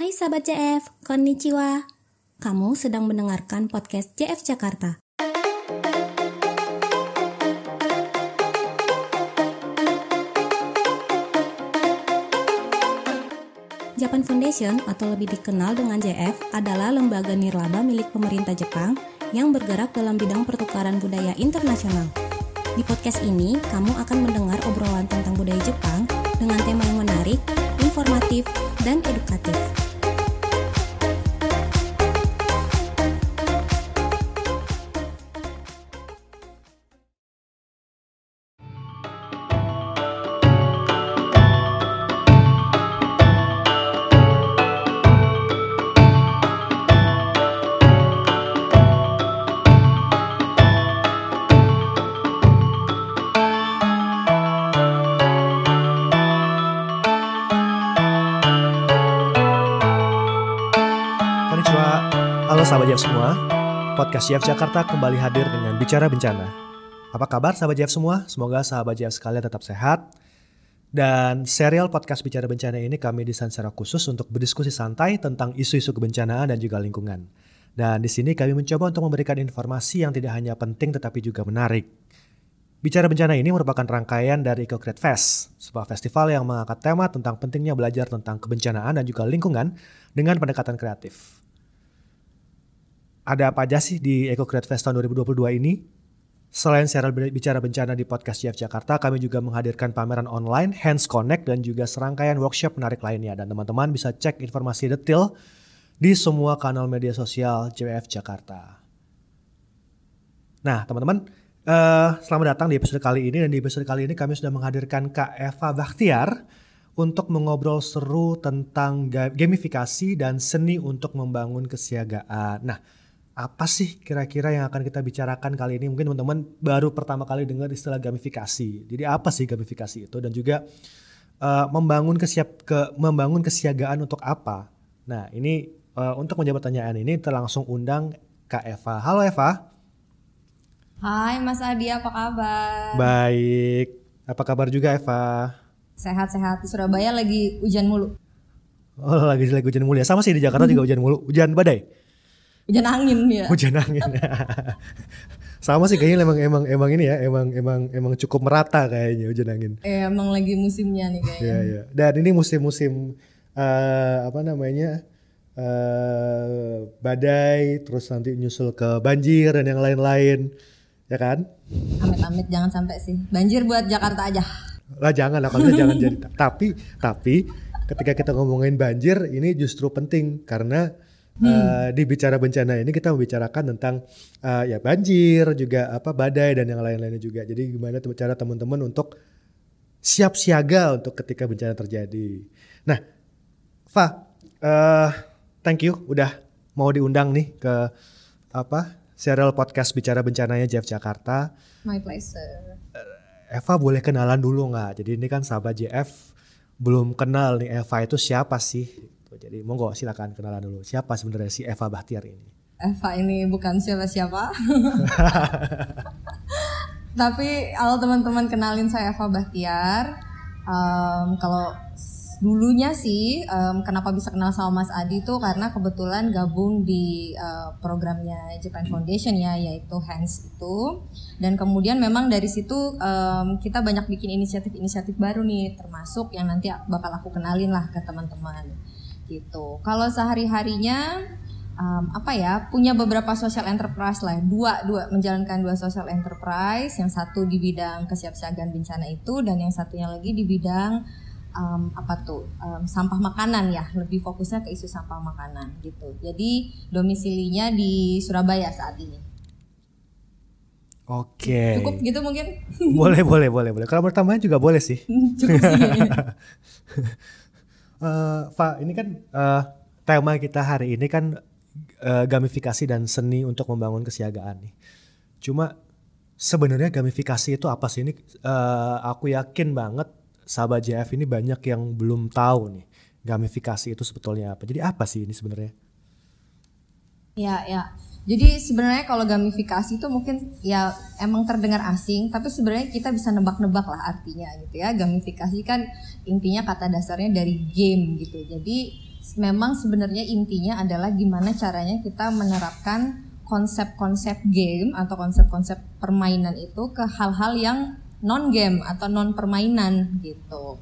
Hai sahabat JF, konnichiwa. Kamu sedang mendengarkan podcast JF Jakarta. Japan Foundation atau lebih dikenal dengan JF adalah lembaga nirlaba milik pemerintah Jepang yang bergerak dalam bidang pertukaran budaya internasional. Di podcast ini, kamu akan mendengar obrolan tentang budaya Jepang dengan tema yang menarik, informatif, dan edukatif. Sahabat JF semua. Podcast JF Jakarta kembali hadir dengan Bicara Bencana. Apa kabar sahabat JF semua? Semoga sahabat JF sekalian tetap sehat. Dan serial podcast Bicara Bencana ini kami desain secara khusus untuk berdiskusi santai tentang isu-isu kebencanaan dan juga lingkungan. Dan di sini kami mencoba untuk memberikan informasi yang tidak hanya penting tetapi juga menarik. Bicara Bencana ini merupakan rangkaian dari EcoCreate Fest, sebuah festival yang mengangkat tema tentang pentingnya belajar tentang kebencanaan dan juga lingkungan dengan pendekatan kreatif. Ada apa aja sih di EcoCreate Fest tahun 2022 ini? Selain serial bicara bencana di podcast JF Jakarta, kami juga menghadirkan pameran online, Hands Connect, dan juga serangkaian workshop menarik lainnya. Dan teman-teman bisa cek informasi detail di semua kanal media sosial JF Jakarta. Nah, teman-teman, eh, selamat datang di episode kali ini. Dan di episode kali ini kami sudah menghadirkan Kak Eva Bakhtiar untuk mengobrol seru tentang ga- gamifikasi dan seni untuk membangun kesiagaan. Nah, apa sih kira-kira yang akan kita bicarakan kali ini? Mungkin teman-teman baru pertama kali dengar istilah gamifikasi. Jadi apa sih gamifikasi itu dan juga eh, membangun kesiap ke membangun kesiagaan untuk apa? Nah, ini eh, untuk menjawab pertanyaan ini kita langsung undang Kak Eva. Halo Eva. Hai Mas Adi, apa kabar? Baik. Apa kabar juga Eva? Sehat-sehat di Surabaya lagi hujan mulu. Oh, lagi lagi hujan mulu ya. Sama sih di Jakarta juga hujan mulu. Hujan badai. Hujan angin ya. Hujan angin. Sama sih kayaknya emang emang emang ini ya, emang emang emang cukup merata kayaknya hujan angin. Eh, emang lagi musimnya nih kayaknya. Iya, iya. Dan ini musim-musim eh, apa namanya? eh badai, terus nanti nyusul ke banjir dan yang lain-lain. Ya kan? Amit-amit jangan sampai sih. Banjir buat Jakarta aja. Lah jangan lah kalau jangan jadi. Tapi tapi ketika kita ngomongin banjir ini justru penting karena eh, di bicara bencana ini kita membicarakan tentang eh, ya banjir juga apa badai dan yang lain-lainnya juga. Jadi gimana cara teman-teman untuk siap siaga untuk ketika bencana terjadi. Nah, Fa, eh, thank you udah mau diundang nih ke apa serial podcast bicara bencananya Jeff Jakarta. My pleasure. Eva boleh kenalan dulu nggak? Jadi ini kan sahabat JF belum kenal nih Eva itu siapa sih? Tuh, Jadi monggo silakan kenalan dulu. Siapa sebenarnya si Eva Bahtiar ini? Eva ini bukan siapa-siapa. Tapi kalau teman-teman kenalin saya Eva Bahtiar. Em, kalau dulunya sih em, kenapa bisa kenal sama Mas Adi itu karena kebetulan gabung di eh, programnya Japan Foundation ya yaitu Hands itu dan kemudian memang dari situ em, kita banyak bikin inisiatif-inisiatif baru nih termasuk yang nanti bakal aku kenalin lah ke teman-teman gitu. Kalau sehari-harinya um, apa ya punya beberapa social enterprise lah dua dua menjalankan dua social enterprise yang satu di bidang kesiapsiagaan bencana itu dan yang satunya lagi di bidang um, apa tuh um, sampah makanan ya lebih fokusnya ke isu sampah makanan gitu jadi domisilinya di Surabaya saat ini Oke. cukup gitu mungkin Boleh boleh boleh boleh. Kalau pertamanya juga boleh sih. cukup sih Eh, Fa, ini kan eh, tema kita hari ini kan eh, gamifikasi dan seni untuk membangun kesiagaan nih. Cuma sebenarnya gamifikasi itu apa sih ini? eh, aku yakin banget sahabat JF ini banyak yang belum tahu nih gamifikasi itu sebetulnya apa. Jadi apa sih ini sebenarnya? Ya, ya. Jadi sebenarnya kalau gamifikasi itu mungkin ya emang terdengar asing, tapi sebenarnya kita bisa nebak-nebak lah artinya gitu ya. Gamifikasi kan intinya kata dasarnya dari game gitu. Jadi memang sebenarnya intinya adalah gimana caranya kita menerapkan konsep-konsep game atau konsep-konsep permainan itu ke hal-hal yang non game atau non permainan gitu.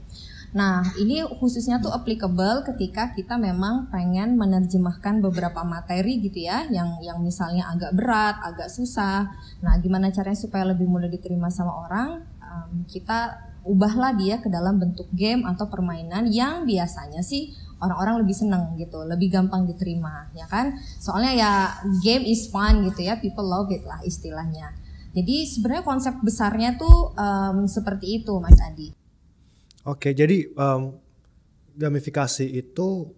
Nah, ini khususnya tuh applicable ketika kita memang pengen menerjemahkan beberapa materi gitu ya, yang yang misalnya agak berat, agak susah. Nah, gimana caranya supaya lebih mudah diterima sama orang? Um, kita ubahlah dia ke dalam bentuk game atau permainan yang biasanya sih orang-orang lebih seneng gitu, lebih gampang diterima, ya kan? Soalnya ya game is fun gitu ya, people love it lah istilahnya. Jadi sebenarnya konsep besarnya tuh um, seperti itu, Mas Adi. Oke, jadi um, gamifikasi itu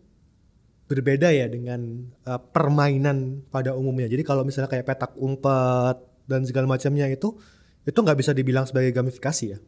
berbeda ya dengan uh, permainan pada umumnya. Jadi kalau misalnya kayak petak umpet dan segala macamnya itu, itu nggak bisa dibilang sebagai gamifikasi ya.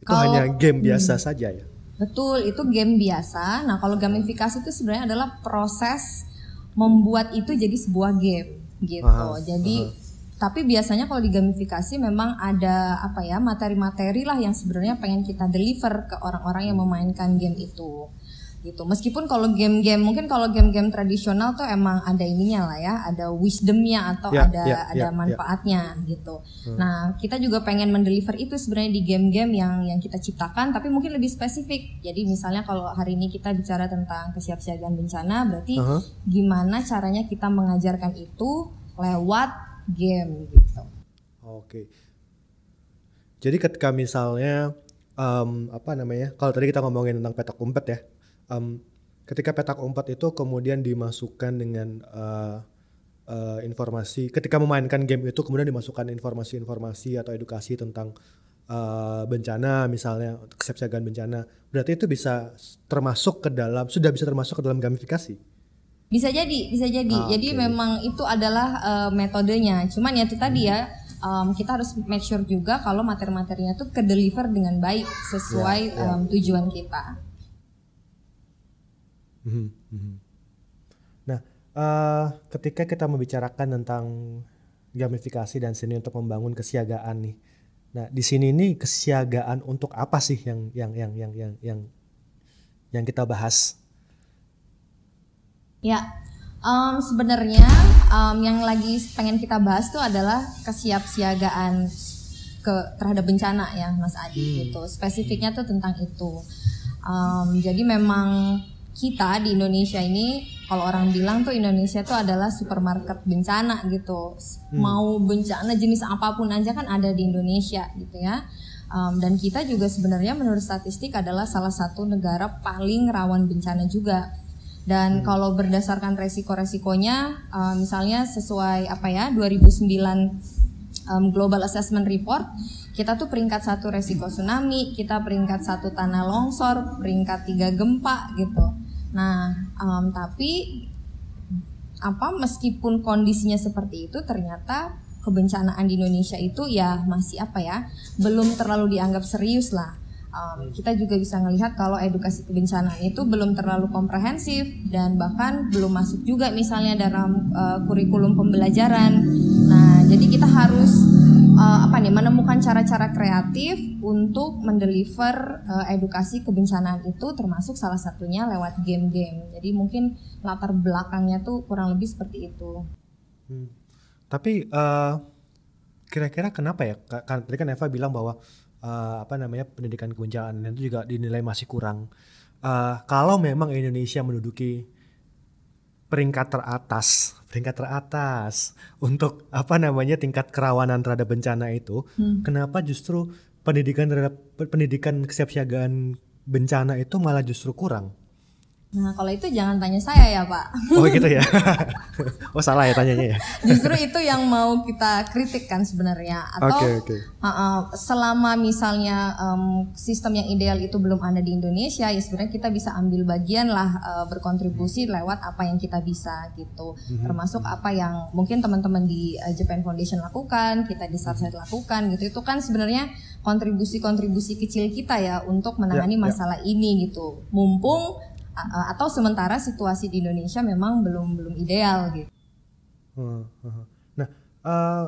Itu Kalau- hanya game biasa hmm. saja ya. Betul, itu game biasa. Nah, kalau gamifikasi itu sebenarnya adalah proses membuat itu jadi sebuah game gitu. Aha, jadi tapi biasanya kalau di gamifikasi memang ada apa ya materi-materi lah yang sebenarnya pengen kita deliver ke orang-orang yang memainkan game itu. Gitu. Meskipun kalau game-game mungkin kalau game-game tradisional tuh emang ada ininya lah ya ada wisdomnya atau Ya, ada ya, ada ya, ya. manfaatnya gitu. Nah kita juga pengen mendeliver itu sebenarnya di game-game yang yang kita ciptakan tapi mungkin lebih spesifik. Jadi misalnya kalau hari ini kita bicara tentang kesiapsiagaan bencana berarti Aha. gimana caranya kita mengajarkan itu lewat game gitu Oke. Jadi ketika misalnya em, apa namanya? Kalau tadi kita ngomongin tentang petak umpet ya. em, ketika petak umpet itu kemudian dimasukkan dengan eh, eh, informasi ketika memainkan game itu kemudian dimasukkan informasi-informasi atau edukasi tentang eh, bencana misalnya kesiapsiagaan bencana. Berarti itu bisa termasuk ke dalam sudah bisa termasuk ke dalam gamifikasi. Bisa jadi, bisa jadi. Ah, jadi oke. memang itu adalah eh, metodenya. Cuman ya itu tadi ya, em, kita harus make sure juga kalau materi-materinya tuh ke deliver dengan baik sesuai Ya, ya. em, tujuan kita. Mhm, mhm. Nah, eh, ketika kita membicarakan tentang gamifikasi dan seni untuk membangun kesiagaan nih. Nah, di sini nih kesiagaan untuk apa sih yang yang yang yang yang yang yang kita bahas? Ya, em, sebenarnya em, yang lagi pengen kita bahas tuh adalah kesiapsiagaan ke terhadap bencana ya, Mas Adi Hmm. gitu. Spesifiknya tuh tentang itu. Em, jadi memang kita di Indonesia ini, kalau orang bilang tuh Indonesia tuh adalah supermarket bencana gitu. Mau bencana jenis apa pun aja kan ada di Indonesia gitu ya. Um, dan kita juga sebenarnya menurut statistik adalah salah satu negara paling rawan bencana juga. Dan kalau berdasarkan resiko-resikonya, uh, misalnya sesuai apa ya 2009 um, Global Assessment Report, kita tuh peringkat satu resiko tsunami, kita peringkat satu tanah longsor, peringkat tiga gempa gitu. Nah, um, tapi apa meskipun kondisinya seperti itu ternyata kebencanaan di Indonesia itu ya masih apa ya belum terlalu dianggap serius lah Um, kita juga bisa melihat kalau edukasi kebencanaan itu belum terlalu komprehensif dan bahkan belum masuk juga misalnya dalam uh, kurikulum pembelajaran nah jadi kita harus uh, apa nih menemukan cara-cara kreatif untuk mendeliver uh, edukasi kebencanaan itu termasuk salah satunya lewat game-game jadi mungkin latar belakangnya tuh kurang lebih seperti itu Hmm. Tapi eh, kira-kira kenapa ya? Ka- Kan tadi kan Eva bilang bahwa eh, apa namanya pendidikan kebencanaan itu juga dinilai masih kurang. Eh, kalau memang Indonesia menduduki peringkat teratas, peringkat teratas untuk apa namanya tingkat kerawanan terhadap bencana itu, Hmm. kenapa justru pendidikan terhadap pendidikan kesiapsiagaan bencana itu malah justru kurang? Nah kalau itu jangan tanya saya ya pak Oh gitu ya? oh salah ya tanyanya ya? justru itu yang mau kita kritik kan sebenarnya atau Oke oke. Uh, uh, selama misalnya um, sistem yang ideal itu belum ada di Indonesia ya sebenarnya kita bisa ambil bagian lah uh, berkontribusi lewat apa yang kita bisa gitu termasuk apa yang mungkin teman-teman di uh, Japan Foundation lakukan kita di Sarsat lakukan gitu itu kan sebenarnya kontribusi-kontribusi kecil kita ya untuk menangani Ya, ya. masalah ini gitu mumpung uh, uh, atau sementara situasi di Indonesia memang belum belum ideal gitu. Nah, eh,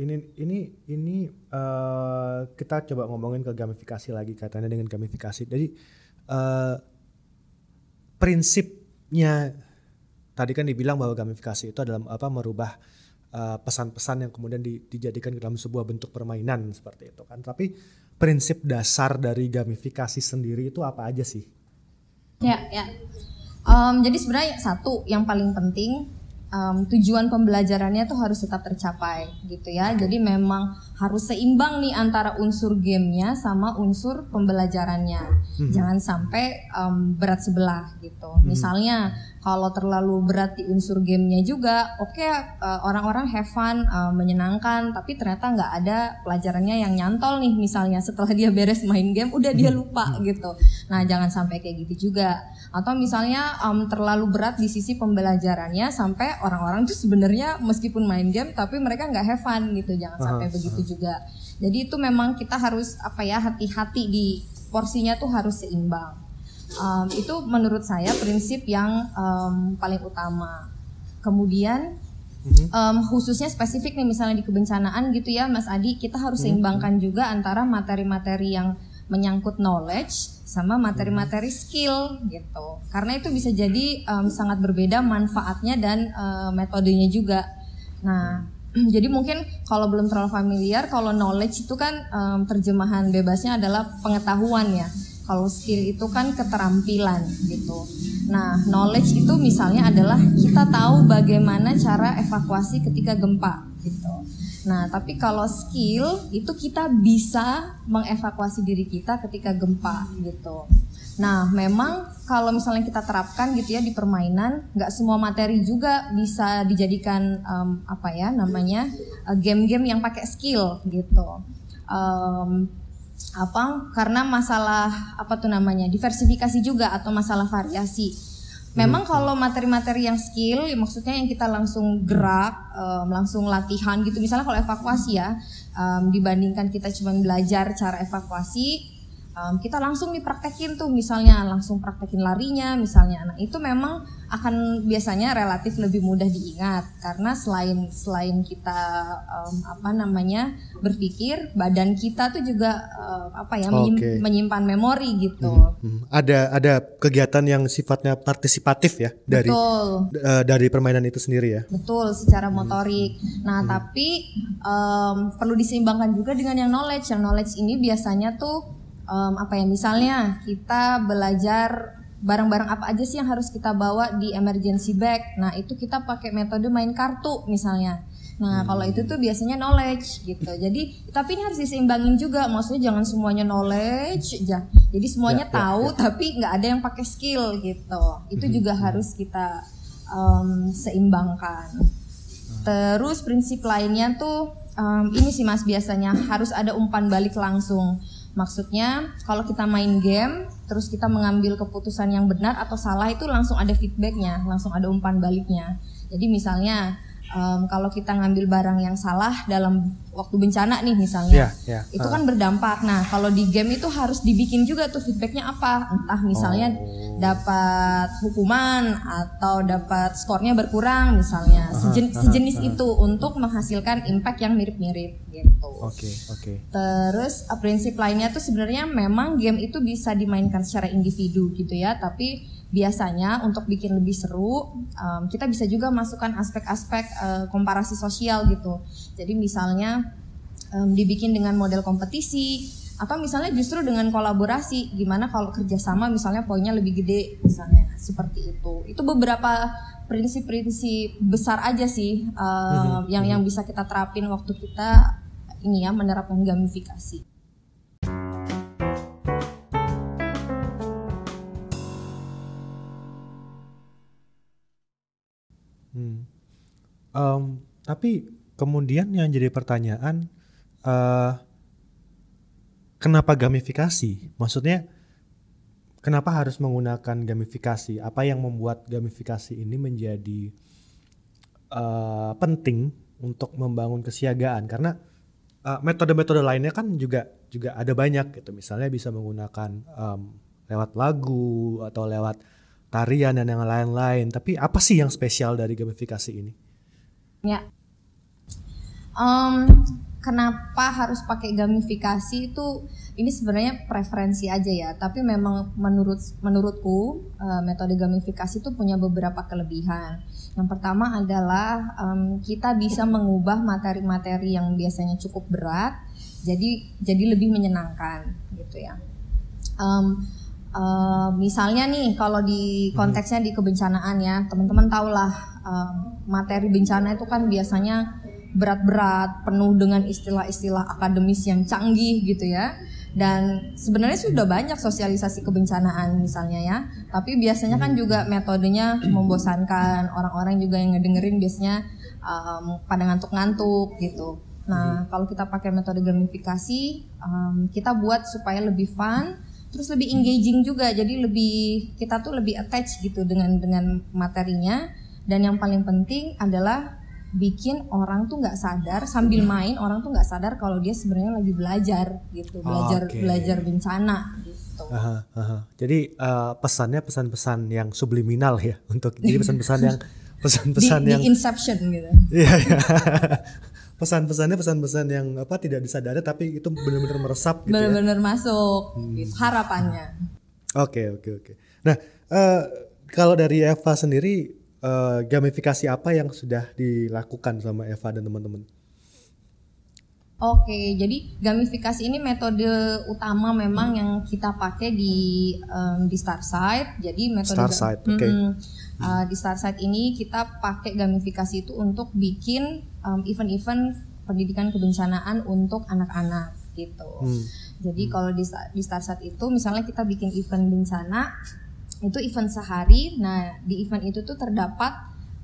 ini ini ini eh, kita coba ngomongin ke gamifikasi lagi katanya dengan gamifikasi. Jadi eh, prinsip konsepnya tadi kan dibilang bahwa gamifikasi itu adalah apa merubah uh, pesan-pesan yang kemudian di, dijadikan dalam sebuah bentuk permainan seperti itu kan. Tapi prinsip dasar dari gamifikasi sendiri itu apa aja sih? Ya, ya. Um, jadi sebenarnya satu yang paling penting um, tujuan pembelajarannya tuh harus tetap tercapai gitu ya. Jadi memang harus seimbang nih antara unsur gamenya sama unsur pembelajarannya. Hmm. Jangan sampai um, berat sebelah gitu. Hmm. Misalnya kalau terlalu berat di unsur gamenya juga, oke okay, uh, orang-orang have fun, uh, menyenangkan, tapi ternyata nggak ada pelajarannya yang nyantol nih misalnya setelah dia beres main game udah dia hmm. lupa hmm. gitu. Nah jangan sampai kayak gitu juga. Atau misalnya um, terlalu berat di sisi pembelajarannya sampai orang-orang tuh sebenarnya meskipun main game tapi mereka nggak have fun gitu. Jangan sampai uh, begitu juga. Jadi itu memang kita harus apa ya hati-hati di porsinya tuh harus seimbang um, itu menurut saya prinsip yang um, paling utama kemudian um, khususnya spesifik nih misalnya di kebencanaan gitu ya Mas Adi kita harus mhm. seimbangkan juga antara materi-materi yang menyangkut knowledge sama materi-materi skill gitu. Karena itu bisa jadi um, sangat berbeda manfaatnya dan uh, metodenya juga. Nah jadi mungkin kalau belum terlalu familiar kalau knowledge itu kan um, terjemahan bebasnya adalah pengetahuan ya. Kalau skill itu kan keterampilan gitu. Nah, knowledge itu misalnya adalah kita tahu bagaimana cara evakuasi ketika gempa gitu. Nah, tapi kalau skill itu kita bisa mengevakuasi diri kita ketika gempa gitu. Nah, memang kalau misalnya kita terapkan gitu ya di permainan, nggak semua materi juga bisa dijadikan um, apa ya namanya uh, game-game yang pakai skill gitu. Um, apa karena masalah apa tuh namanya diversifikasi juga atau masalah variasi. Memang kalau materi-materi yang skill, ya maksudnya yang kita langsung gerak, um, langsung latihan gitu. Misalnya kalau evakuasi ya, um, dibandingkan kita cuma belajar cara evakuasi, um, kita langsung dipraktekin tuh misalnya langsung praktekin larinya misalnya nah itu memang akan biasanya relatif lebih mudah diingat karena selain selain kita um, apa namanya berpikir badan kita tuh juga um, apa ya menyim, okay. menyimpan memori gitu hmm, hmm. ada ada kegiatan yang sifatnya partisipatif ya dari betul. Uh, dari permainan itu sendiri ya betul secara hmm. motorik nah hmm. tapi um, perlu diseimbangkan juga dengan yang knowledge yang knowledge ini biasanya tuh um, apa ya misalnya kita belajar barang-barang apa aja sih yang harus kita bawa di emergency bag. Nah, itu kita pakai metode main kartu misalnya. Nah, hmm. kalau itu tuh biasanya knowledge gitu. Jadi, tapi ini harus diseimbangin juga. Maksudnya jangan semuanya knowledge aja. Jadi semuanya ya, ya tahu ya, ya. tapi nggak ada yang pakai skill gitu. Itu hmm. juga harus kita um, seimbangkan. Terus prinsip lainnya tuh um, ini sih Mas biasanya harus ada umpan balik langsung. Maksudnya kalau kita main game terus kita mengambil keputusan yang benar atau salah itu langsung ada feedbacknya, langsung ada umpan baliknya. Jadi misalnya um, kalau kita ngambil barang yang salah dalam waktu bencana nih misalnya, yeah, yeah. itu kan berdampak. Nah kalau di game itu harus dibikin juga tuh feedbacknya apa, entah misalnya oh. dapat hukuman atau dapat skornya berkurang misalnya, Sejen, sejenis itu untuk menghasilkan impact yang mirip-mirip gitu. Oke okay, oke. Okay. Terus uh, prinsip lainnya tuh sebenarnya memang game itu bisa dimainkan secara individu gitu ya, tapi biasanya untuk bikin lebih seru um, kita bisa juga masukkan aspek-aspek uh, komparasi sosial gitu. Jadi misalnya um, dibikin dengan model kompetisi atau misalnya justru dengan kolaborasi. Gimana kalau kerjasama misalnya poinnya lebih gede misalnya. Seperti itu. Itu beberapa prinsip-prinsip besar aja sih uh, yang yang bisa kita terapin waktu kita ini ya menerapkan gamifikasi Um, tapi kemudian yang jadi pertanyaan, uh, kenapa gamifikasi? Maksudnya, kenapa harus menggunakan gamifikasi? Apa yang membuat gamifikasi ini menjadi uh, penting untuk membangun kesiagaan? Karena metode metode-metode lainnya kan juga juga ada banyak gitu. Misalnya bisa menggunakan um, lewat lagu atau lewat tarian dan yang lain-lain. Tapi apa sih yang spesial dari gamifikasi ini? Ya, um, kenapa harus pakai gamifikasi itu ini sebenarnya preferensi aja ya, tapi memang menurut menurutku uh, metode gamifikasi itu punya beberapa kelebihan. Yang pertama adalah um, kita bisa mengubah materi-materi yang biasanya cukup berat, jadi jadi lebih menyenangkan gitu ya. Um, uh, misalnya nih kalau di konteksnya di kebencanaan ya, teman-teman tahulah um, materi bencana itu kan biasanya berat-berat, penuh dengan istilah-istilah akademis yang canggih gitu ya. Dan sebenarnya sudah banyak sosialisasi kebencanaan misalnya ya. Tapi biasanya kan juga metodenya membosankan. Orang-orang juga yang ngedengerin biasanya um, pada ngantuk-ngantuk gitu. Nah kalau kita pakai metode gamifikasi um, kita buat supaya lebih fun terus lebih engaging juga. Jadi lebih kita tuh lebih attach gitu dengan dengan materinya dan yang paling penting adalah bikin orang tuh nggak sadar sambil main orang tuh nggak sadar kalau dia sebenarnya lagi belajar gitu belajar okay. belajar bencana gitu. Aha, aha. Jadi uh, pesannya pesan-pesan yang subliminal ya untuk jadi pesan-pesan yang pesan-pesan yang di Inception gitu. Iya iya. Pesan-pesannya pesan-pesan yang apa tidak disadari tapi itu benar-benar meresap gitu ya. Benar-benar masuk hmm. gitu, harapannya. Oke okay, oke okay, oke. Okay. Nah, uh, kalau dari Eva sendiri uh, gamifikasi apa yang sudah dilakukan sama Eva dan teman-teman? Oke, jadi gamifikasi ini metode utama memang yang kita pakai di um, di Starsite. Jadi metode Starsite, oke. Okay. Hmm, uh, di Starsite ini kita pakai gamifikasi itu untuk bikin um, event-event pendidikan kebencanaan untuk anak-anak gitu. Hmm. Jadi hmm. kalau di di Starsite itu misalnya kita bikin event bencana, itu event sehari. Nah, di event itu tuh terdapat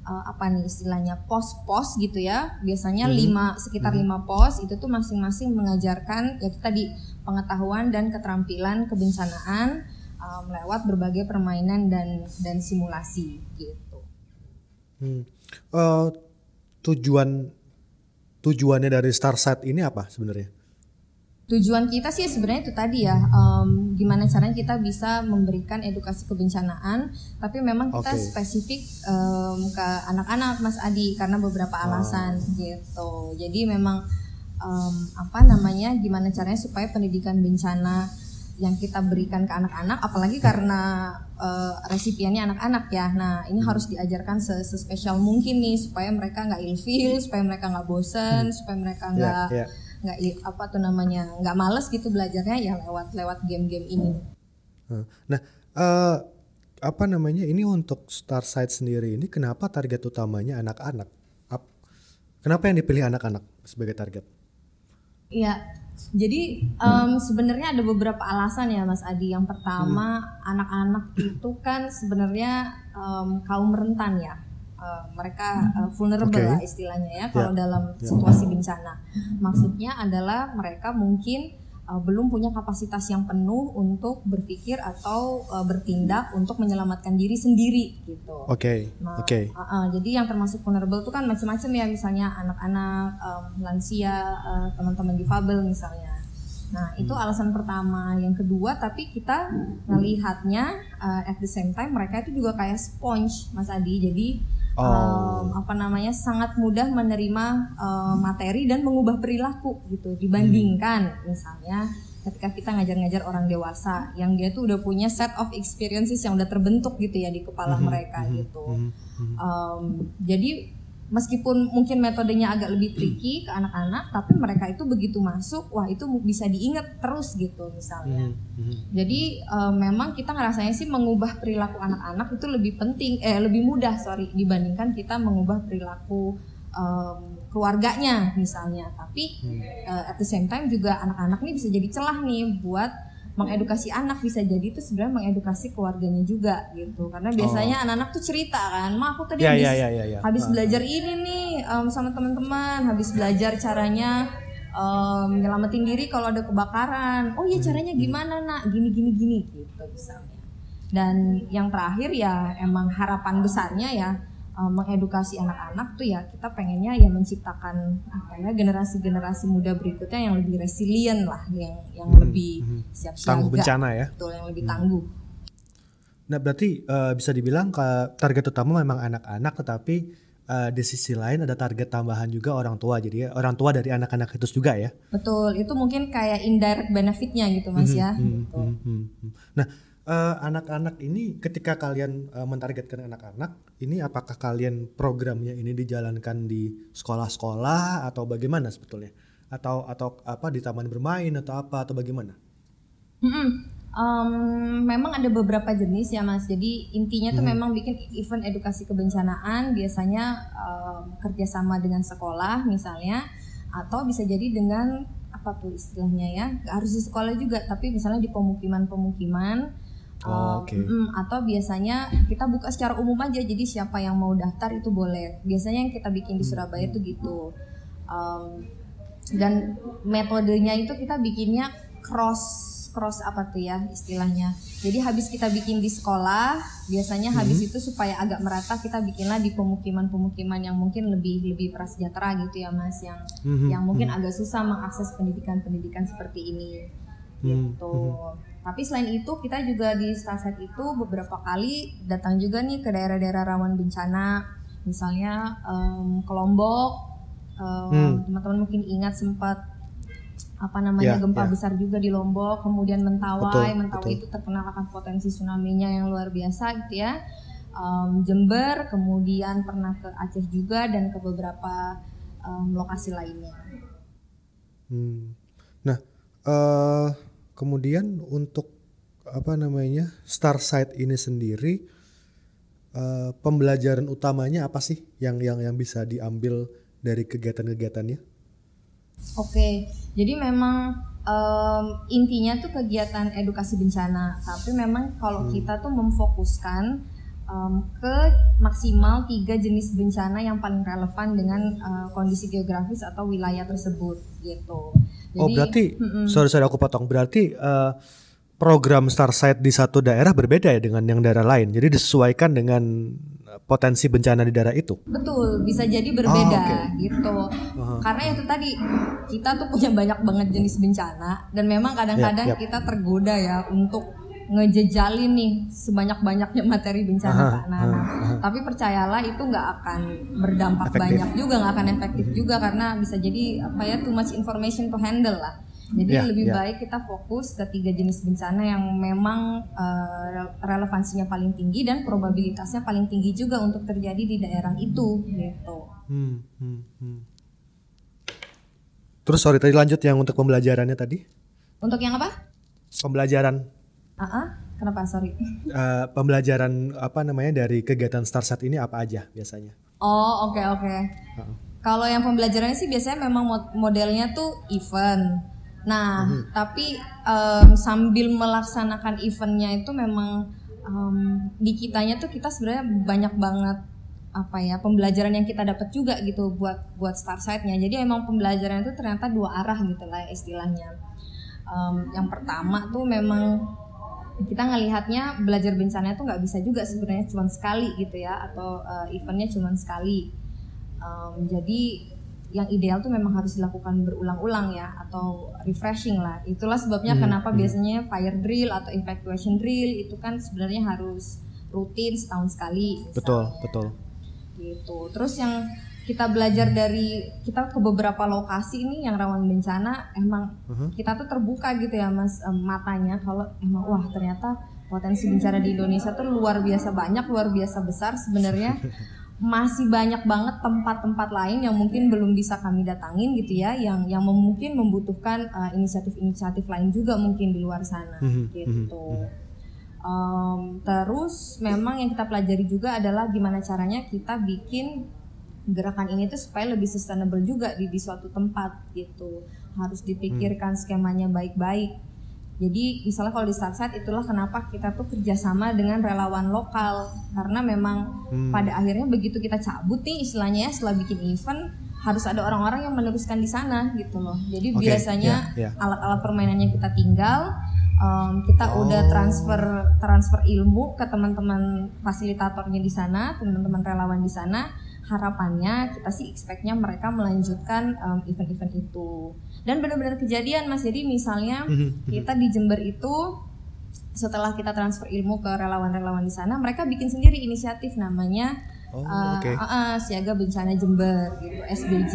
uh, apa nih istilahnya pos-pos gitu ya. Biasanya hmm. lima sekitar hmm. lima pos itu tuh masing-masing mengajarkan ya tadi pengetahuan dan keterampilan kebencanaan um, lewat berbagai permainan dan dan simulasi gitu. Hmm. Uh, tujuan tujuannya dari Starset ini apa sebenarnya? Tujuan kita sih sebenarnya itu tadi ya um, gimana caranya kita bisa memberikan edukasi kebencanaan tapi memang kita okay. spesifik um, ke anak-anak Mas Adi karena beberapa alasan oh. gitu jadi memang um, apa namanya gimana caranya supaya pendidikan bencana yang kita berikan ke anak-anak apalagi karena uh, resipiannya anak-anak ya nah ini hmm. harus diajarkan sespesial mungkin nih supaya mereka nggak ilfil supaya mereka nggak bosen hmm. supaya mereka ya, nggak yeah, yeah nggak apa tuh namanya nggak males gitu belajarnya ya lewat lewat game-game ini. Nah, uh, apa namanya ini untuk Star Side sendiri ini kenapa target utamanya anak-anak? Kenapa yang dipilih anak-anak sebagai target? Iya, jadi um, sebenarnya ada beberapa alasan ya Mas Adi. Yang pertama hmm. anak-anak hmm. itu kan sebenarnya um, kaum rentan ya uh, mereka uh, vulnerable okay. lah istilahnya ya kalau yeah. dalam yeah. situasi bencana. Maksudnya adalah mereka mungkin uh, belum punya kapasitas yang penuh untuk berpikir atau uh, bertindak untuk menyelamatkan diri sendiri gitu. Oke. Okay. Nah, Oke. Okay. Uh, uh, jadi yang termasuk vulnerable itu kan macam-macam ya misalnya anak-anak, um, lansia, uh, teman-teman difabel misalnya. Nah, itu hmm. alasan pertama. Yang kedua, tapi kita melihatnya uh, at the same time mereka itu juga kayak sponge, Mas Adi. Jadi oh. um, apa namanya sangat mudah menerima um, materi dan mengubah perilaku gitu dibandingkan hmm. misalnya ketika kita ngajar-ngajar orang dewasa yang dia tuh udah punya set of experiences yang udah terbentuk gitu ya di kepala hmm. mereka hmm. gitu um, jadi meskipun mungkin metodenya agak lebih tricky ke anak-anak tapi mereka itu begitu masuk wah itu bisa diingat terus gitu misalnya. Mm -hmm. jadi uh, memang kita ngerasanya sih mengubah perilaku anak-anak itu lebih penting eh lebih mudah sorry dibandingkan kita mengubah perilaku um, keluarganya misalnya. Tapi uh, at the same time juga anak-anak ini bisa jadi celah nih buat mengedukasi anak bisa jadi itu sebenarnya mengedukasi keluarganya juga gitu. Karena biasanya anak anak-anak tuh cerita kan ma aku tadi yeah, habis, yeah, yeah, yeah, yeah. habis uh, belajar ini nih um, sama teman-teman habis belajar caranya um, nyelamatin diri kalau ada kebakaran. Oh iya caranya hmm. gimana nak? Gini gini gini gitu misalnya. Dan yang terakhir ya emang harapan besarnya ya uh, mengedukasi anak-anak tuh ya kita pengennya ya menciptakan apa ya generasi-generasi muda berikutnya yang lebih resilient lah yang yang hmm, lebih hmm. siap siaga tangguh bencana ya betul yang lebih hmm. tangguh nah berarti uh, bisa dibilang ke target utama memang anak-anak tetapi uh, di sisi lain ada target tambahan juga orang tua jadi orang tua dari anak-anak itu juga ya betul itu mungkin kayak indirect benefitnya gitu mas Mhm, ya mhm, gitu. mhm, mhm. nah eh, anak-anak ini ketika kalian eh, mentargetkan anak-anak ini apakah kalian programnya ini dijalankan di sekolah-sekolah atau bagaimana sebetulnya atau atau apa di taman bermain atau apa atau bagaimana Mm-mm. Em, memang ada beberapa jenis ya mas. Jadi intinya tuh memang bikin event edukasi kebencanaan biasanya em, kerjasama dengan sekolah misalnya, atau bisa jadi dengan apa tuh istilahnya ya, harus di sekolah juga, tapi misalnya di pemukiman-pemukiman. Oh, oke. mm, atau biasanya kita buka secara umum aja, jadi siapa yang mau daftar itu boleh. Biasanya yang kita bikin di Surabaya tuh gitu. Em, dan metodenya itu kita bikinnya cross cross apa tuh ya istilahnya. Jadi habis kita bikin di sekolah biasanya habis itu supaya agak merata kita bikinlah di pemukiman-pemukiman yang mungkin lebih lebih prasejahtera gitu ya mas. Yang Mhm, yang mungkin agak susah mengakses pendidikan-pendidikan seperti ini. Gitu tapi selain itu kita juga di Starset itu beberapa kali datang juga nih ke daerah-daerah rawan bencana misalnya em, ke Lombok Hmm. teman-teman mungkin ingat sempat apa namanya Ya, gempa ya. besar juga di Lombok, kemudian Mentawai, Betul, Mentawai betul. itu terkenal akan potensi tsunami-nya yang luar biasa gitu ya. Em, Jember, kemudian pernah ke Aceh juga dan ke beberapa em, lokasi lainnya. Hmm. Nah, eh kemudian untuk apa namanya Star Site ini sendiri eh pembelajaran utamanya apa sih yang yang yang bisa diambil dari kegiatan-kegiatannya? Oke, jadi memang em, intinya tuh kegiatan edukasi bencana, tapi memang kalau kita tuh memfokuskan em, ke maksimal tiga jenis bencana yang paling relevan dengan eh, kondisi geografis atau wilayah tersebut gitu. Oh, berarti mm-mm. sorry sorry aku potong. Berarti eh program Star Site di satu daerah berbeda ya dengan yang daerah lain. Jadi disesuaikan dengan potensi bencana di daerah itu. Betul, bisa jadi berbeda Oh, oke. gitu. Karena itu tadi kita tuh punya banyak banget jenis bencana dan memang kadang-kadang Yap, yap. kita tergoda ya untuk ngejejalin nih sebanyak-banyaknya materi bencana Aha, Kak Nana. Tapi percayalah itu nggak akan berdampak Efektif. banyak juga, nggak akan efektif juga karena bisa jadi apa ya too much information to handle lah. Jadi Ya, lebih ya. baik kita fokus ke tiga jenis bencana yang memang re- relevansinya paling tinggi dan probabilitasnya paling tinggi juga untuk terjadi di daerah itu gitu. Hmm, hmm, hmm. Terus sorry tadi lanjut yang untuk pembelajarannya tadi. Untuk yang apa? Pembelajaran Ah, ah, kenapa? Sorry. eh, pembelajaran apa namanya dari kegiatan Starsat ini apa aja biasanya? Oh, oke oke. Kalau yang pembelajarannya sih biasanya memang mod- modelnya tuh event. Nah, tapi em, sambil melaksanakan eventnya itu memang em, di kitanya tuh kita sebenarnya banyak banget apa ya pembelajaran yang kita dapat juga gitu buat buat start site-nya. Jadi emang pembelajaran itu ternyata dua arah gitu lah istilahnya. Em, yang pertama tuh memang kita ngelihatnya belajar bencana itu nggak bisa juga sebenarnya cuma sekali gitu ya atau uh, eventnya cuma sekali Um, jadi yang ideal tuh memang harus dilakukan berulang-ulang ya atau refreshing lah itulah sebabnya kenapa biasanya fire drill atau evacuation drill itu kan sebenarnya harus rutin setahun sekali misalnya Betul, betul. gitu. Terus yang kita belajar dari kita ke beberapa lokasi ini yang rawan bencana emang kita tuh terbuka gitu ya Mas em, matanya kalau emang wah ternyata potensi bencana di Indonesia tuh luar biasa banyak, luar biasa besar sebenarnya. Masih banyak banget tempat-tempat lain yang mungkin belum bisa kami datangin gitu ya, yang yang mungkin membutuhkan eh, inisiatif-inisiatif lain juga mungkin di luar sana gitu. Em, terus memang yang kita pelajari juga adalah gimana caranya kita bikin gerakan ini tuh supaya lebih sustainable juga di, di suatu tempat gitu. Harus dipikirkan skemanya baik-baik. Jadi misalnya kalau di Starset itulah kenapa kita tuh kerjasama dengan relawan lokal karena memang pada akhirnya begitu kita cabut nih istilahnya ya setelah bikin event harus ada orang-orang yang meneruskan di sana gitu loh. Jadi Oke, biasanya ya, ya. alat-alat permainannya kita tinggal, em, kita udah transfer transfer ilmu ke teman-teman fasilitatornya di sana, teman-teman relawan di sana. Harapannya kita sih expectnya mereka melanjutkan em, event-event itu. Dan benar-benar kejadian mas. Jadi misalnya kita di Jember itu setelah kita transfer ilmu ke relawan-relawan di sana, mereka bikin sendiri inisiatif namanya Oh, Uh, oke. uh, uh, siaga bencana Jember gitu SBJ.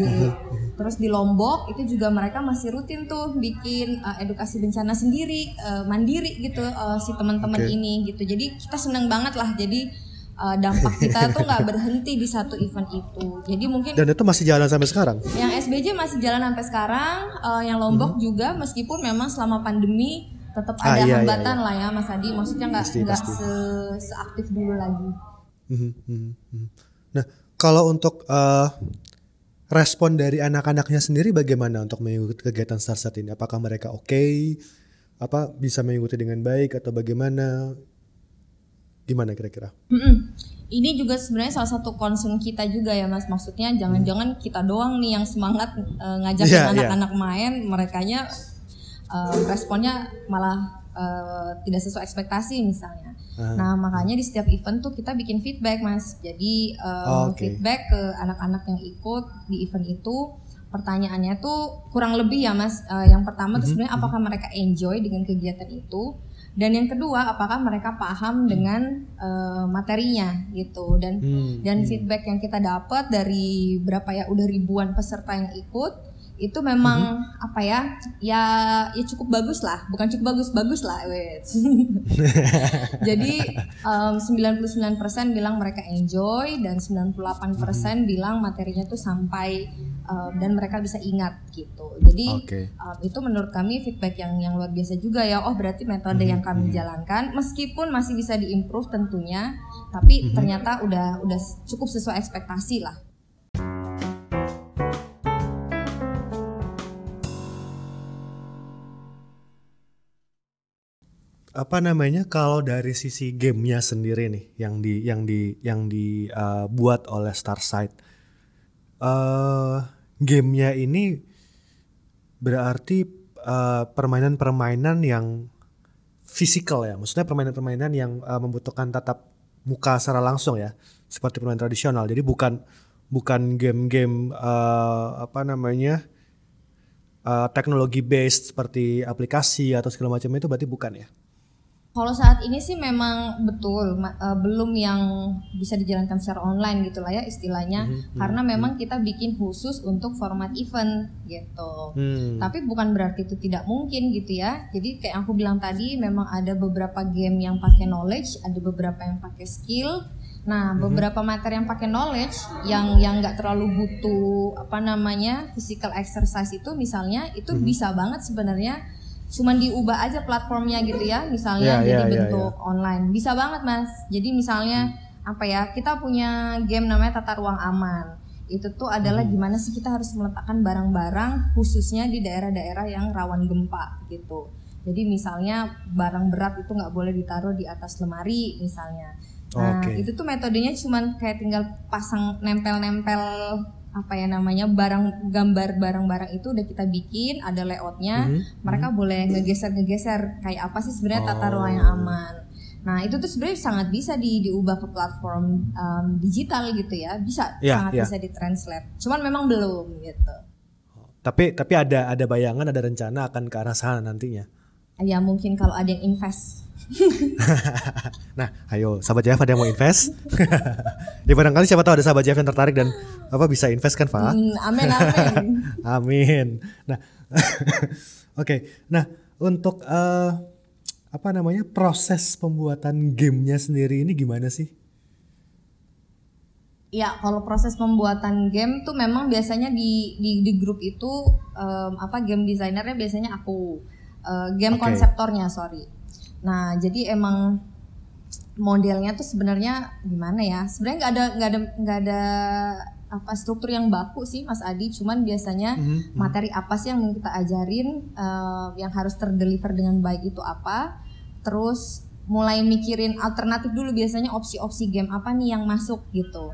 Terus di Lombok itu juga mereka masih rutin tuh bikin uh, edukasi bencana sendiri uh, mandiri gitu uh, si teman-teman Oke. ini gitu. Jadi kita seneng banget lah. Jadi uh, dampak kita tuh nggak berhenti di satu event itu. Jadi mungkin Dan itu masih jalan sampai sekarang. yang SBJ masih jalan sampai sekarang, uh, yang Lombok juga meskipun memang selama pandemi tetap Hmm. Ah, ada iya, iya, hambatan lah ya Mas Adi. Maksudnya nggak nggak se- seaktif dulu lagi. Mhm, mhm, mhm. Nah, kalau untuk eh, respon dari anak-anaknya sendiri bagaimana untuk mengikuti kegiatan Starset ini? Apakah mereka oke? Apa bisa mengikuti dengan baik atau bagaimana? Gimana kira-kira? Ini juga sebenarnya salah satu concern kita juga ya Mas. Maksudnya jangan-jangan kita doang nih yang semangat eh, ngajakin Iya, iya. anak-anak main, merekanya eh, responnya malah eh, tidak sesuai ekspektasi misalnya. Ah. Nah makanya di setiap event tuh kita bikin feedback Mas. Jadi eh, Oh, oke. feedback ke anak-anak yang ikut di event itu. Pertanyaannya tuh kurang lebih ya Mas. Eh, yang pertama Mhm, tuh sebenarnya apakah mereka enjoy dengan kegiatan itu? Dan yang kedua, apakah mereka paham dengan eh, materinya gitu? Dan Hmm, dan feedback yang kita dapat dari berapa ya udah ribuan peserta yang ikut itu memang Mhm. apa ya ya ya cukup bagus lah bukan cukup bagus bagus lah wait jadi em, 99% bilang mereka enjoy dan 98% bilang materinya tuh sampai em, dan mereka bisa ingat gitu jadi Oke. Um, itu menurut kami feedback yang yang luar biasa juga ya. Oh berarti metode yang kami jalankan meskipun masih bisa diimprove tentunya, tapi ternyata udah udah cukup sesuai ekspektasi lah. Apa namanya? Kalau dari sisi gamenya sendiri nih, yang di yang di yang dibuat oleh Starsight, eh gamenya ini berarti eh, permainan-permainan yang fisikal ya, maksudnya permainan-permainan yang eh, membutuhkan tatap muka secara langsung ya, seperti permainan tradisional. Jadi bukan bukan game-game eh, apa namanya eh, teknologi based seperti aplikasi atau segala macam itu berarti bukan ya? Kalau saat ini sih memang betul eh, belum yang bisa dijalankan secara online gitu lah ya istilahnya, karena memang kita bikin khusus untuk format event gitu. Hmm. Tapi bukan berarti itu tidak mungkin gitu ya. Jadi kayak aku bilang tadi memang ada beberapa game yang pakai knowledge, ada beberapa yang pakai skill. Nah, beberapa materi yang pakai knowledge yang yang nggak terlalu butuh apa namanya physical exercise itu misalnya itu bisa banget sebenarnya cuman diubah aja platformnya gitu ya misalnya Ya, jadi ya, ya, bentuk online. Bisa banget mas. Jadi misalnya apa ya kita punya game namanya tata ruang aman. Itu tuh adalah gimana sih kita harus meletakkan barang-barang khususnya di daerah-daerah yang rawan gempa gitu. Jadi misalnya barang berat itu nggak boleh ditaruh di atas lemari misalnya. Nah Oke. itu tuh metodenya cuman kayak tinggal pasang nempel-nempel apa ya namanya barang gambar barang-barang itu udah kita bikin ada layoutnya Mhm. mereka boleh ngegeser-ngegeser kayak apa sih sebenarnya tata Oh. ruang yang aman nah itu tuh sebenarnya sangat bisa di, diubah ke platform um, digital gitu ya bisa Iya, sangat iya. bisa ditranslate cuman memang belum gitu Tapi tapi ada ada bayangan ada rencana akan ke arah sana nantinya. ya mungkin kalau ada yang invest Nah, ayo sahabat JF ada yang mau invest? ya barangkali siapa tahu ada sahabat JF yang tertarik dan apa bisa invest kan, Pak? Hmm, amin amin Amin. Nah, oke. Nah, untuk eh, apa namanya proses pembuatan gamenya sendiri ini gimana sih? Ya, kalau proses pembuatan game tuh memang biasanya di di, di grup itu em, apa game desainernya biasanya aku, Eh, game Oke. konseptornya sorry. Nah, jadi emang modelnya tuh sebenarnya gimana ya? Sebenarnya nggak ada nggak ada nggak ada apa struktur yang baku sih Mas Adi. Cuman biasanya Mhm, materi apa sih yang mau kita ajarin eh, yang harus terdeliver dengan baik itu apa? Terus mulai mikirin alternatif dulu biasanya opsi-opsi game apa nih yang masuk gitu.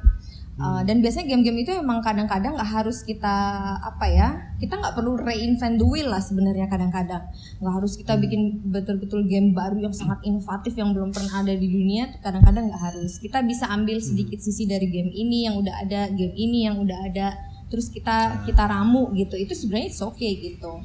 Uh, dan biasanya game-game itu emang kadang-kadang nggak harus kita apa ya kita nggak perlu reinvent the wheel lah sebenarnya kadang-kadang. Nggak harus kita bikin betul-betul game baru yang sangat inovatif yang belum pernah ada di dunia kadang-kadang nggak harus. Kita bisa ambil sedikit sisi dari game ini yang udah ada game ini yang udah ada terus kita kita ramu gitu. Itu sebenarnya it's okay gitu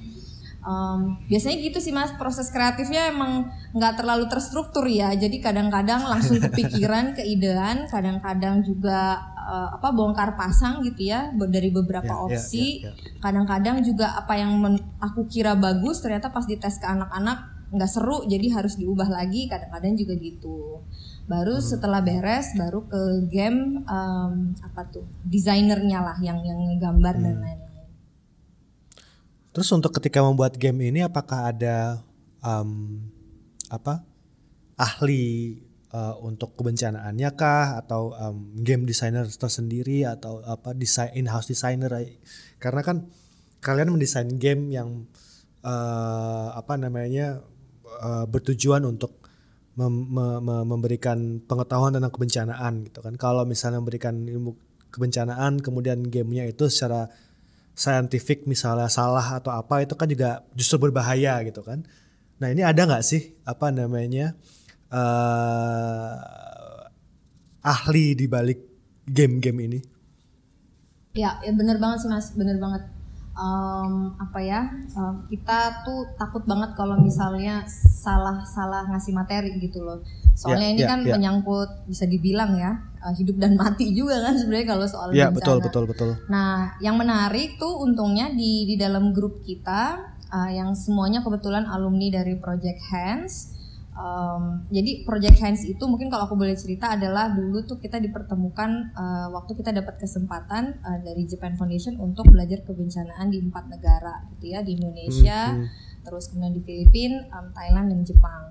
Um, biasanya gitu sih mas proses kreatifnya emang nggak terlalu terstruktur ya jadi kadang-kadang langsung kepikiran keidean kadang-kadang juga uh, apa bongkar pasang gitu ya dari beberapa yeah, ya, opsi yeah, yeah, yeah. kadang-kadang juga apa yang aku kira bagus ternyata pas dites ke anak-anak nggak seru jadi harus diubah lagi kadang-kadang juga gitu baru hmm. setelah beres baru ke game um, apa tuh desainernya lah yang yang gambar hmm. dan lain-lain Terus untuk ketika membuat game ini apakah ada um, apa ahli uh, untuk kebencanaannya kah? Atau um, game designer tersendiri? Atau apa desain in-house designer? Karena kan kalian mendesain game yang uh, apa namanya uh, bertujuan untuk mem mem memberikan pengetahuan tentang kebencanaan gitu kan. Kalau misalnya memberikan ilmu kebencanaan kemudian gamenya itu secara scientific misalnya salah atau apa itu kan juga justru berbahaya gitu kan. Nah ini ada nggak sih apa namanya uh, ahli di balik game-game ini? Ya, ya bener banget sih mas, bener banget. Um, apa ya um, kita tuh takut banget kalau misalnya salah salah ngasih materi gitu loh soalnya yeah, ini yeah, kan yeah. menyangkut bisa dibilang ya uh, hidup dan mati juga kan sebenarnya kalau soal yeah, bencana. betul betul betul. Nah, yang menarik tuh untungnya di di dalam grup kita uh, yang semuanya kebetulan alumni dari Project Hands. Um, jadi Project Hands itu mungkin kalau aku boleh cerita adalah dulu tuh kita dipertemukan uh, waktu kita dapat kesempatan uh, dari Japan Foundation untuk belajar kebencanaan di empat negara gitu ya di Indonesia, hmm, hmm. terus kemudian di Filipina, um, Thailand dan Jepang.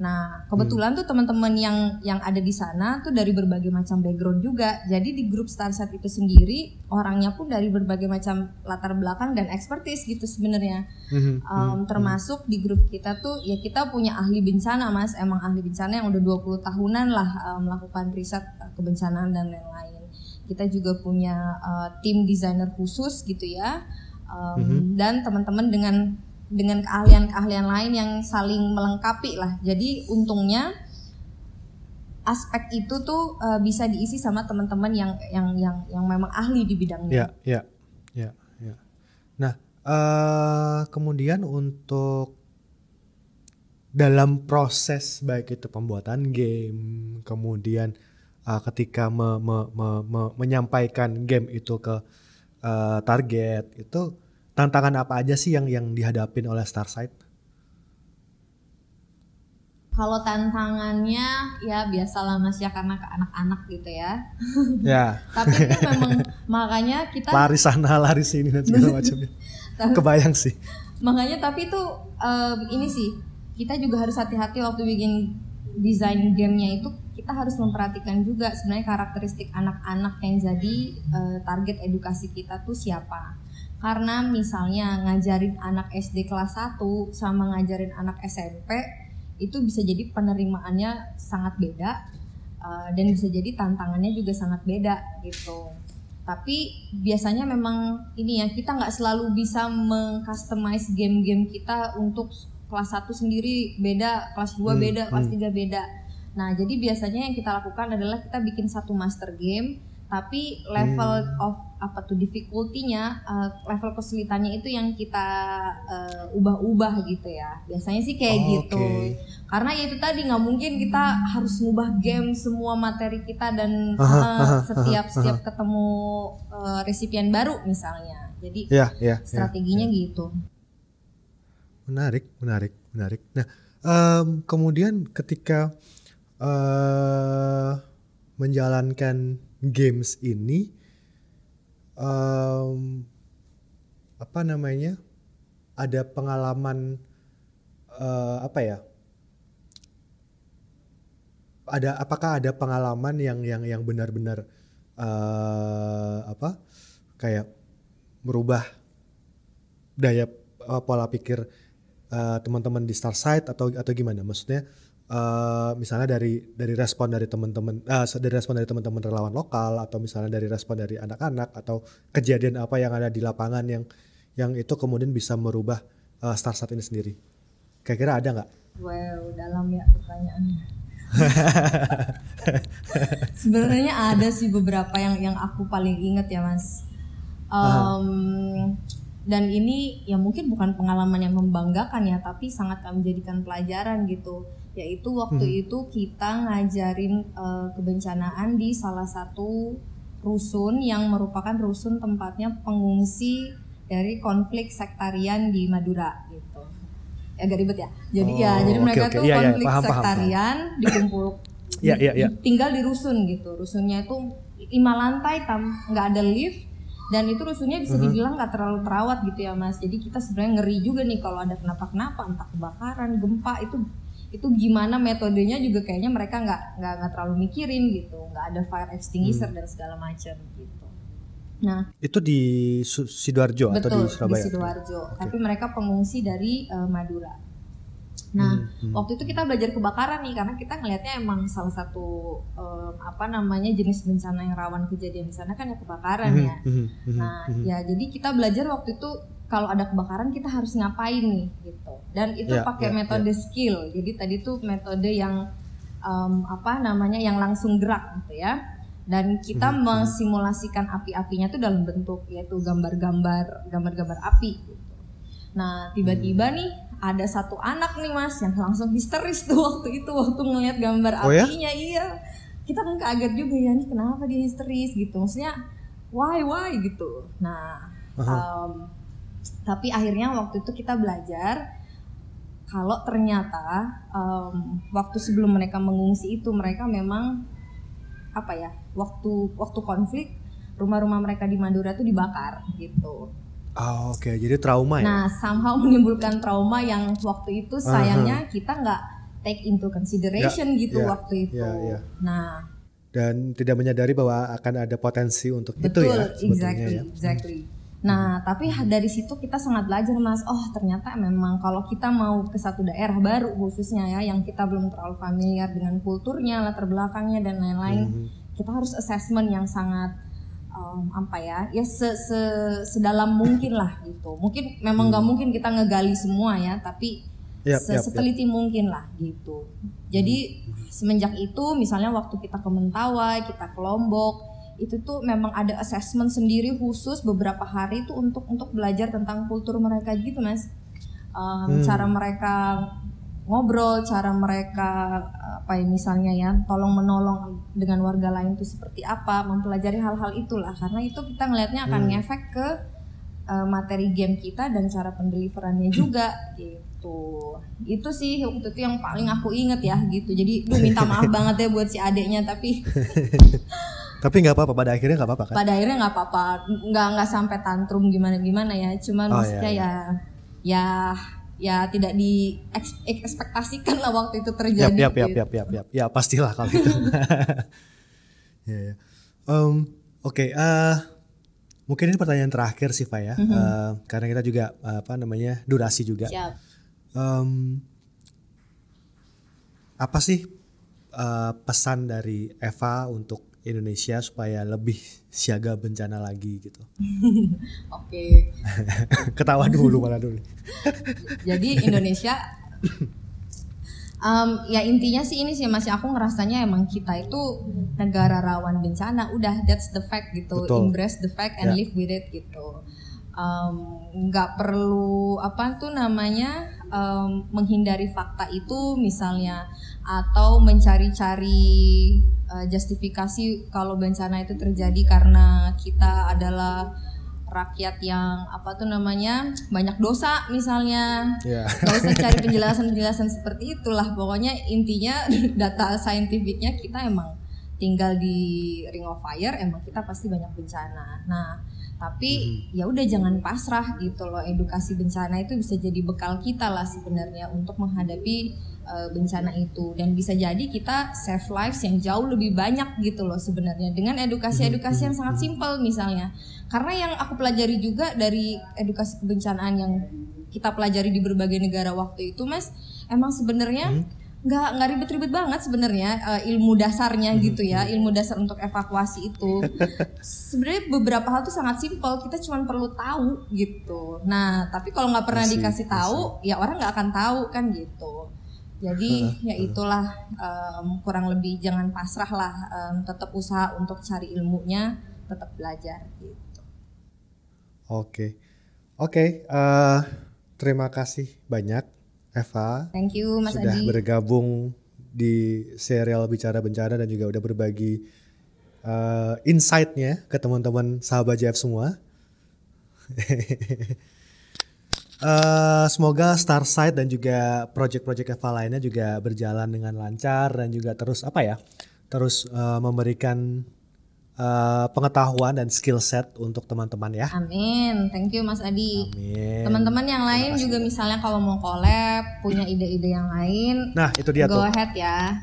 Nah, kebetulan hmm. tuh teman-teman yang yang ada di sana tuh dari berbagai macam background juga. Jadi di grup Starset itu sendiri orangnya pun dari berbagai macam latar belakang dan expertise gitu sebenarnya. Hmm. Um, termasuk di grup kita tuh ya kita punya ahli bencana Mas, emang ahli bencana yang udah 20 tahunan lah um, melakukan riset kebencanaan dan lain-lain. Kita juga punya uh, tim desainer khusus gitu ya. Um, hmm. dan teman-teman dengan dengan keahlian-keahlian lain yang saling melengkapi lah. Jadi untungnya aspek itu tuh uh, bisa diisi sama teman-teman yang yang yang yang memang ahli di bidangnya. Ya, ya, ya, ya. Nah, uh, kemudian untuk dalam proses baik itu pembuatan game, kemudian uh, ketika me, me, me, me, menyampaikan game itu ke uh, target itu tantangan apa aja sih yang yang dihadapin oleh Starsight? Kalau tantangannya ya biasalah mas ya karena ke anak-anak gitu ya. Ya. Tapi itu memang makanya kita lari sana lari sini dan segala macamnya. Kebayang sih. Makanya tapi itu um, ini sih kita juga harus hati-hati waktu bikin desain gamenya itu kita harus memperhatikan juga sebenarnya karakteristik anak-anak yang jadi uh, target edukasi kita tuh siapa karena misalnya ngajarin anak SD kelas 1 sama ngajarin anak SMP itu bisa jadi penerimaannya sangat beda uh, dan bisa jadi tantangannya juga sangat beda gitu tapi biasanya memang ini ya kita nggak selalu bisa mengcustomize game-game kita untuk kelas 1 sendiri beda kelas 2 hmm, beda kelas hmm. 3 beda nah jadi biasanya yang kita lakukan adalah kita bikin satu master game tapi level hmm. of apa tuh difficulty-nya uh, level kesulitannya itu yang kita uh, ubah-ubah gitu ya biasanya sih kayak oh, gitu okay. karena ya itu tadi nggak mungkin kita harus ngubah game semua materi kita dan uh, setiap setiap ketemu uh, resipien baru misalnya jadi yeah, yeah, strateginya yeah, yeah. gitu menarik menarik menarik nah um, kemudian ketika uh, menjalankan games ini um, apa namanya ada pengalaman uh, apa ya? Ada apakah ada pengalaman yang yang yang benar-benar uh, apa kayak merubah daya uh, pola pikir teman-teman uh, di Starsight atau atau gimana? Maksudnya uh, misalnya dari dari respon dari teman-teman uh, dari respon dari teman-teman relawan lokal atau misalnya dari respon dari anak-anak atau kejadian apa yang ada di lapangan yang yang itu kemudian bisa merubah uh, Starsat ini sendiri. Kira-kira ada nggak? Wow, dalam ya pertanyaannya. Sebenarnya ada sih beberapa yang yang aku paling inget ya mas. Um, dan ini ya mungkin bukan pengalaman yang membanggakan ya tapi sangat kami jadikan pelajaran gitu yaitu waktu Hmm. itu kita ngajarin eh, kebencanaan di salah satu rusun yang merupakan rusun tempatnya pengungsi dari konflik sektarian di Madura gitu agak ribet ya jadi ya Oh, jadi oke, mereka oke. tuh Iya, iya, konflik paham, paham, sektarian dikumpul Iya, iya, iya. tinggal di rusun gitu rusunnya itu lima lantai tam nggak ada lift dan itu rusunnya bisa dibilang nggak terlalu terawat gitu ya mas jadi kita sebenarnya ngeri juga nih kalau ada kenapa kenapa entah kebakaran gempa itu itu gimana metodenya juga kayaknya mereka nggak nggak nggak terlalu mikirin gitu nggak ada fire extinguisher dan segala macam gitu nah Itu di Sidoarjo atau Betul, di Surabaya? Sidoarjo. Tapi mereka pengungsi dari eh, Madura. Nah, Hmm, waktu itu kita belajar kebakaran nih karena kita ngelihatnya emang salah satu eh, apa namanya jenis bencana yang rawan kejadian di sana kan ya kebakaran Mhm, ya. mhm, mhm, Nah, ya jadi kita belajar waktu itu kalau ada kebakaran kita harus ngapain nih gitu. Dan itu Ya, pakai ya, metode skill. Jadi tadi tuh metode yang em, apa namanya yang langsung gerak gitu ya. Dan kita Mhm, mensimulasikan api-apinya tuh dalam bentuk yaitu gambar-gambar gambar-gambar api gitu. Nah, tiba-tiba Hmm. nih ada satu anak nih Mas yang langsung histeris tuh waktu itu waktu ngeliat gambar Oh ya? apinya iya. Kita kan kaget juga ya nih kenapa dia histeris gitu. Maksudnya why why gitu. Nah, em, tapi akhirnya waktu itu kita belajar kalau ternyata em, waktu sebelum mereka mengungsi itu mereka memang apa ya waktu waktu konflik rumah-rumah mereka di Madura tuh dibakar gitu. Oh, Oke, jadi trauma ya? Nah, somehow menimbulkan trauma yang waktu itu sayangnya kita nggak take into consideration gitu ya, waktu itu. ya, ya. Nah, Dan tidak menyadari bahwa akan ada potensi untuk betul, itu ya sebetulnya exactly, ya. exactly. Nah, tapi dari situ kita sangat belajar mas. Oh, ternyata memang kalau kita mau ke satu daerah baru khususnya ya, yang kita belum terlalu familiar dengan kulturnya, latar belakangnya dan lain-lain, Mhm. kita harus assessment yang sangat um, apa ya, ya se, se- sedalam mungkin lah gitu. Mungkin memang nggak mungkin kita ngegali semua ya, tapi Hmm. Yap, se- seteliti mungkin lah gitu. Jadi semenjak itu misalnya waktu kita ke Mentawai, kita ke Lombok, itu tuh memang ada assessment sendiri khusus beberapa hari itu untuk untuk belajar tentang kultur mereka gitu mas. Um, Cara mereka ngobrol, cara mereka apa ya misalnya ya tolong menolong dengan warga lain itu seperti apa, mempelajari hal-hal itulah karena itu kita ngelihatnya akan ngefek ke uh, materi game kita dan cara pendeliverannya juga gitu. Itu sih waktu itu yang paling aku inget ya gitu. Jadi duh minta maaf banget ya buat si adeknya tapi Tapi nggak apa-apa pada akhirnya nggak apa-apa kan? pada akhirnya nggak apa-apa nggak nggak sampai tantrum gimana gimana ya cuman Oh, maksudnya iya, ya ya ya tidak di eks- ekspektasikan lah waktu itu terjadi yap, yap, gitu. yap, yap, yap. Ya pastilah kalau itu. Ya, ya. Em, Oke, eh, mungkin ini pertanyaan terakhir sih, Pak ya, Mhm. Eh, karena kita juga eh, apa namanya durasi juga. Siap. Em, apa sih eh, pesan dari Eva untuk Indonesia supaya lebih siaga bencana lagi gitu? oke Ketawa dulu malah dulu. jadi Indonesia Em, ya intinya sih ini sih masih aku ngerasanya emang kita itu negara rawan bencana udah that's the fact gitu Betul. embrace the fact and Ya. live with it gitu nggak perlu apa tuh namanya em, menghindari fakta itu misalnya atau mencari-cari eh, justifikasi kalau bencana itu terjadi karena kita adalah rakyat yang apa tuh namanya banyak dosa misalnya. Ya. Gak usah cari penjelasan-penjelasan seperti itulah. Pokoknya intinya data saintifiknya kita emang tinggal di ring of fire emang kita pasti banyak bencana. Nah tapi ya udah jangan pasrah gitu loh. Edukasi bencana itu bisa jadi bekal kita lah sebenarnya untuk menghadapi eh, bencana itu. Dan bisa jadi kita save lives yang jauh lebih banyak gitu loh sebenarnya. Dengan edukasi-edukasi yang sangat simpel misalnya. Karena yang aku pelajari juga dari edukasi kebencanaan yang kita pelajari di berbagai negara waktu itu mas emang sebenarnya nggak nggak ribet-ribet banget sebenarnya eh, ilmu dasarnya gitu ya ilmu dasar untuk evakuasi itu. Sebenarnya beberapa hal tuh sangat simpel kita cuma perlu tahu gitu. Nah tapi kalau nggak pernah see, dikasih tahu ya orang nggak akan tahu kan gitu jadi ya itulah em, kurang lebih jangan pasrah lah em, tetap usaha untuk cari ilmunya tetap belajar gitu Oke. Oke, eh, terima kasih banyak Eva Thank you Mas sudah Adi. bergabung di serial Bicara Bencana dan juga udah berbagi eh, insight-nya ke teman-teman sahabat JF semua. Eh, semoga Starsight dan juga project-project Eva lainnya juga berjalan dengan lancar dan juga terus apa ya, terus eh, memberikan eh, pengetahuan dan skill set untuk teman-teman ya. Amin. Thank you Mas Adi. Amin. Teman-teman yang lain juga misalnya kalau mau collab, punya ide-ide yang lain, Nah itu dia go tuh. ahead ya.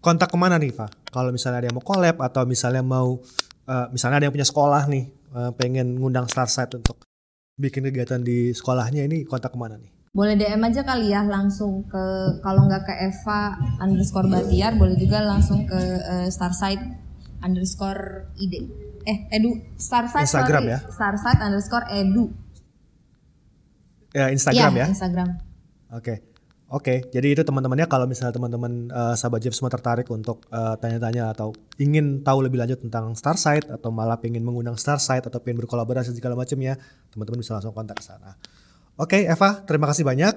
kontak ke mana nih Pak? Kalau misalnya ada yang mau collab atau misalnya mau eh, misalnya ada yang punya sekolah nih eh, pengen ngundang Starsight untuk bikin kegiatan di sekolahnya ini kontak ke mana nih? Boleh DM aja kali ya langsung ke kalau nggak ke Eva underscore Batiar, boleh juga langsung ke eh, Starsight underscore ide. Eh, edu Starsight Instagram sorry. ya? Starsight underscore edu. Ya Instagram Iya, ya. Instagram. Oke. Oke, jadi itu teman-temannya kalau misalnya teman-teman eh, sahabat Jeff semua tertarik untuk eh, tanya-tanya atau ingin tahu lebih lanjut tentang Starsight atau malah pengen mengundang Starsight atau pengen berkolaborasi segala macam ya, teman-teman bisa langsung kontak ke sana. Oke, Eva, terima kasih banyak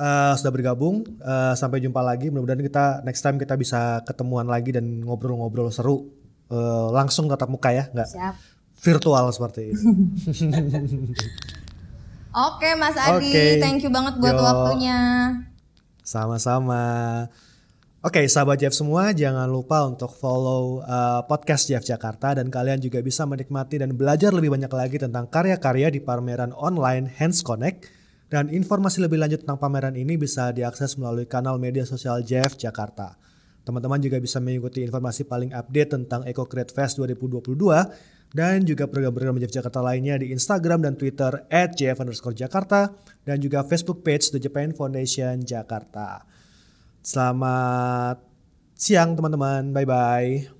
eh, sudah bergabung. Eh, sampai jumpa lagi. Mudah-mudahan kita next time kita bisa ketemuan lagi dan ngobrol-ngobrol seru eh, langsung tatap muka ya, nggak Siap. virtual seperti ini. Oke, Mas Adi, Oke. thank you banget buat Yo. waktunya. Sama-sama. Oke, sahabat Jeff semua, jangan lupa untuk follow uh, podcast Jeff Jakarta dan kalian juga bisa menikmati dan belajar lebih banyak lagi tentang karya-karya di pameran online Hands Connect. Dan informasi lebih lanjut tentang pameran ini bisa diakses melalui kanal media sosial Jeff Jakarta. Teman-teman juga bisa mengikuti informasi paling update tentang Eco Create Fest 2022 dan juga program-program Jeff Jakarta lainnya di Instagram dan Twitter at JF underscore Jakarta dan juga Facebook page The Japan Foundation Jakarta. Selamat siang teman-teman, bye-bye.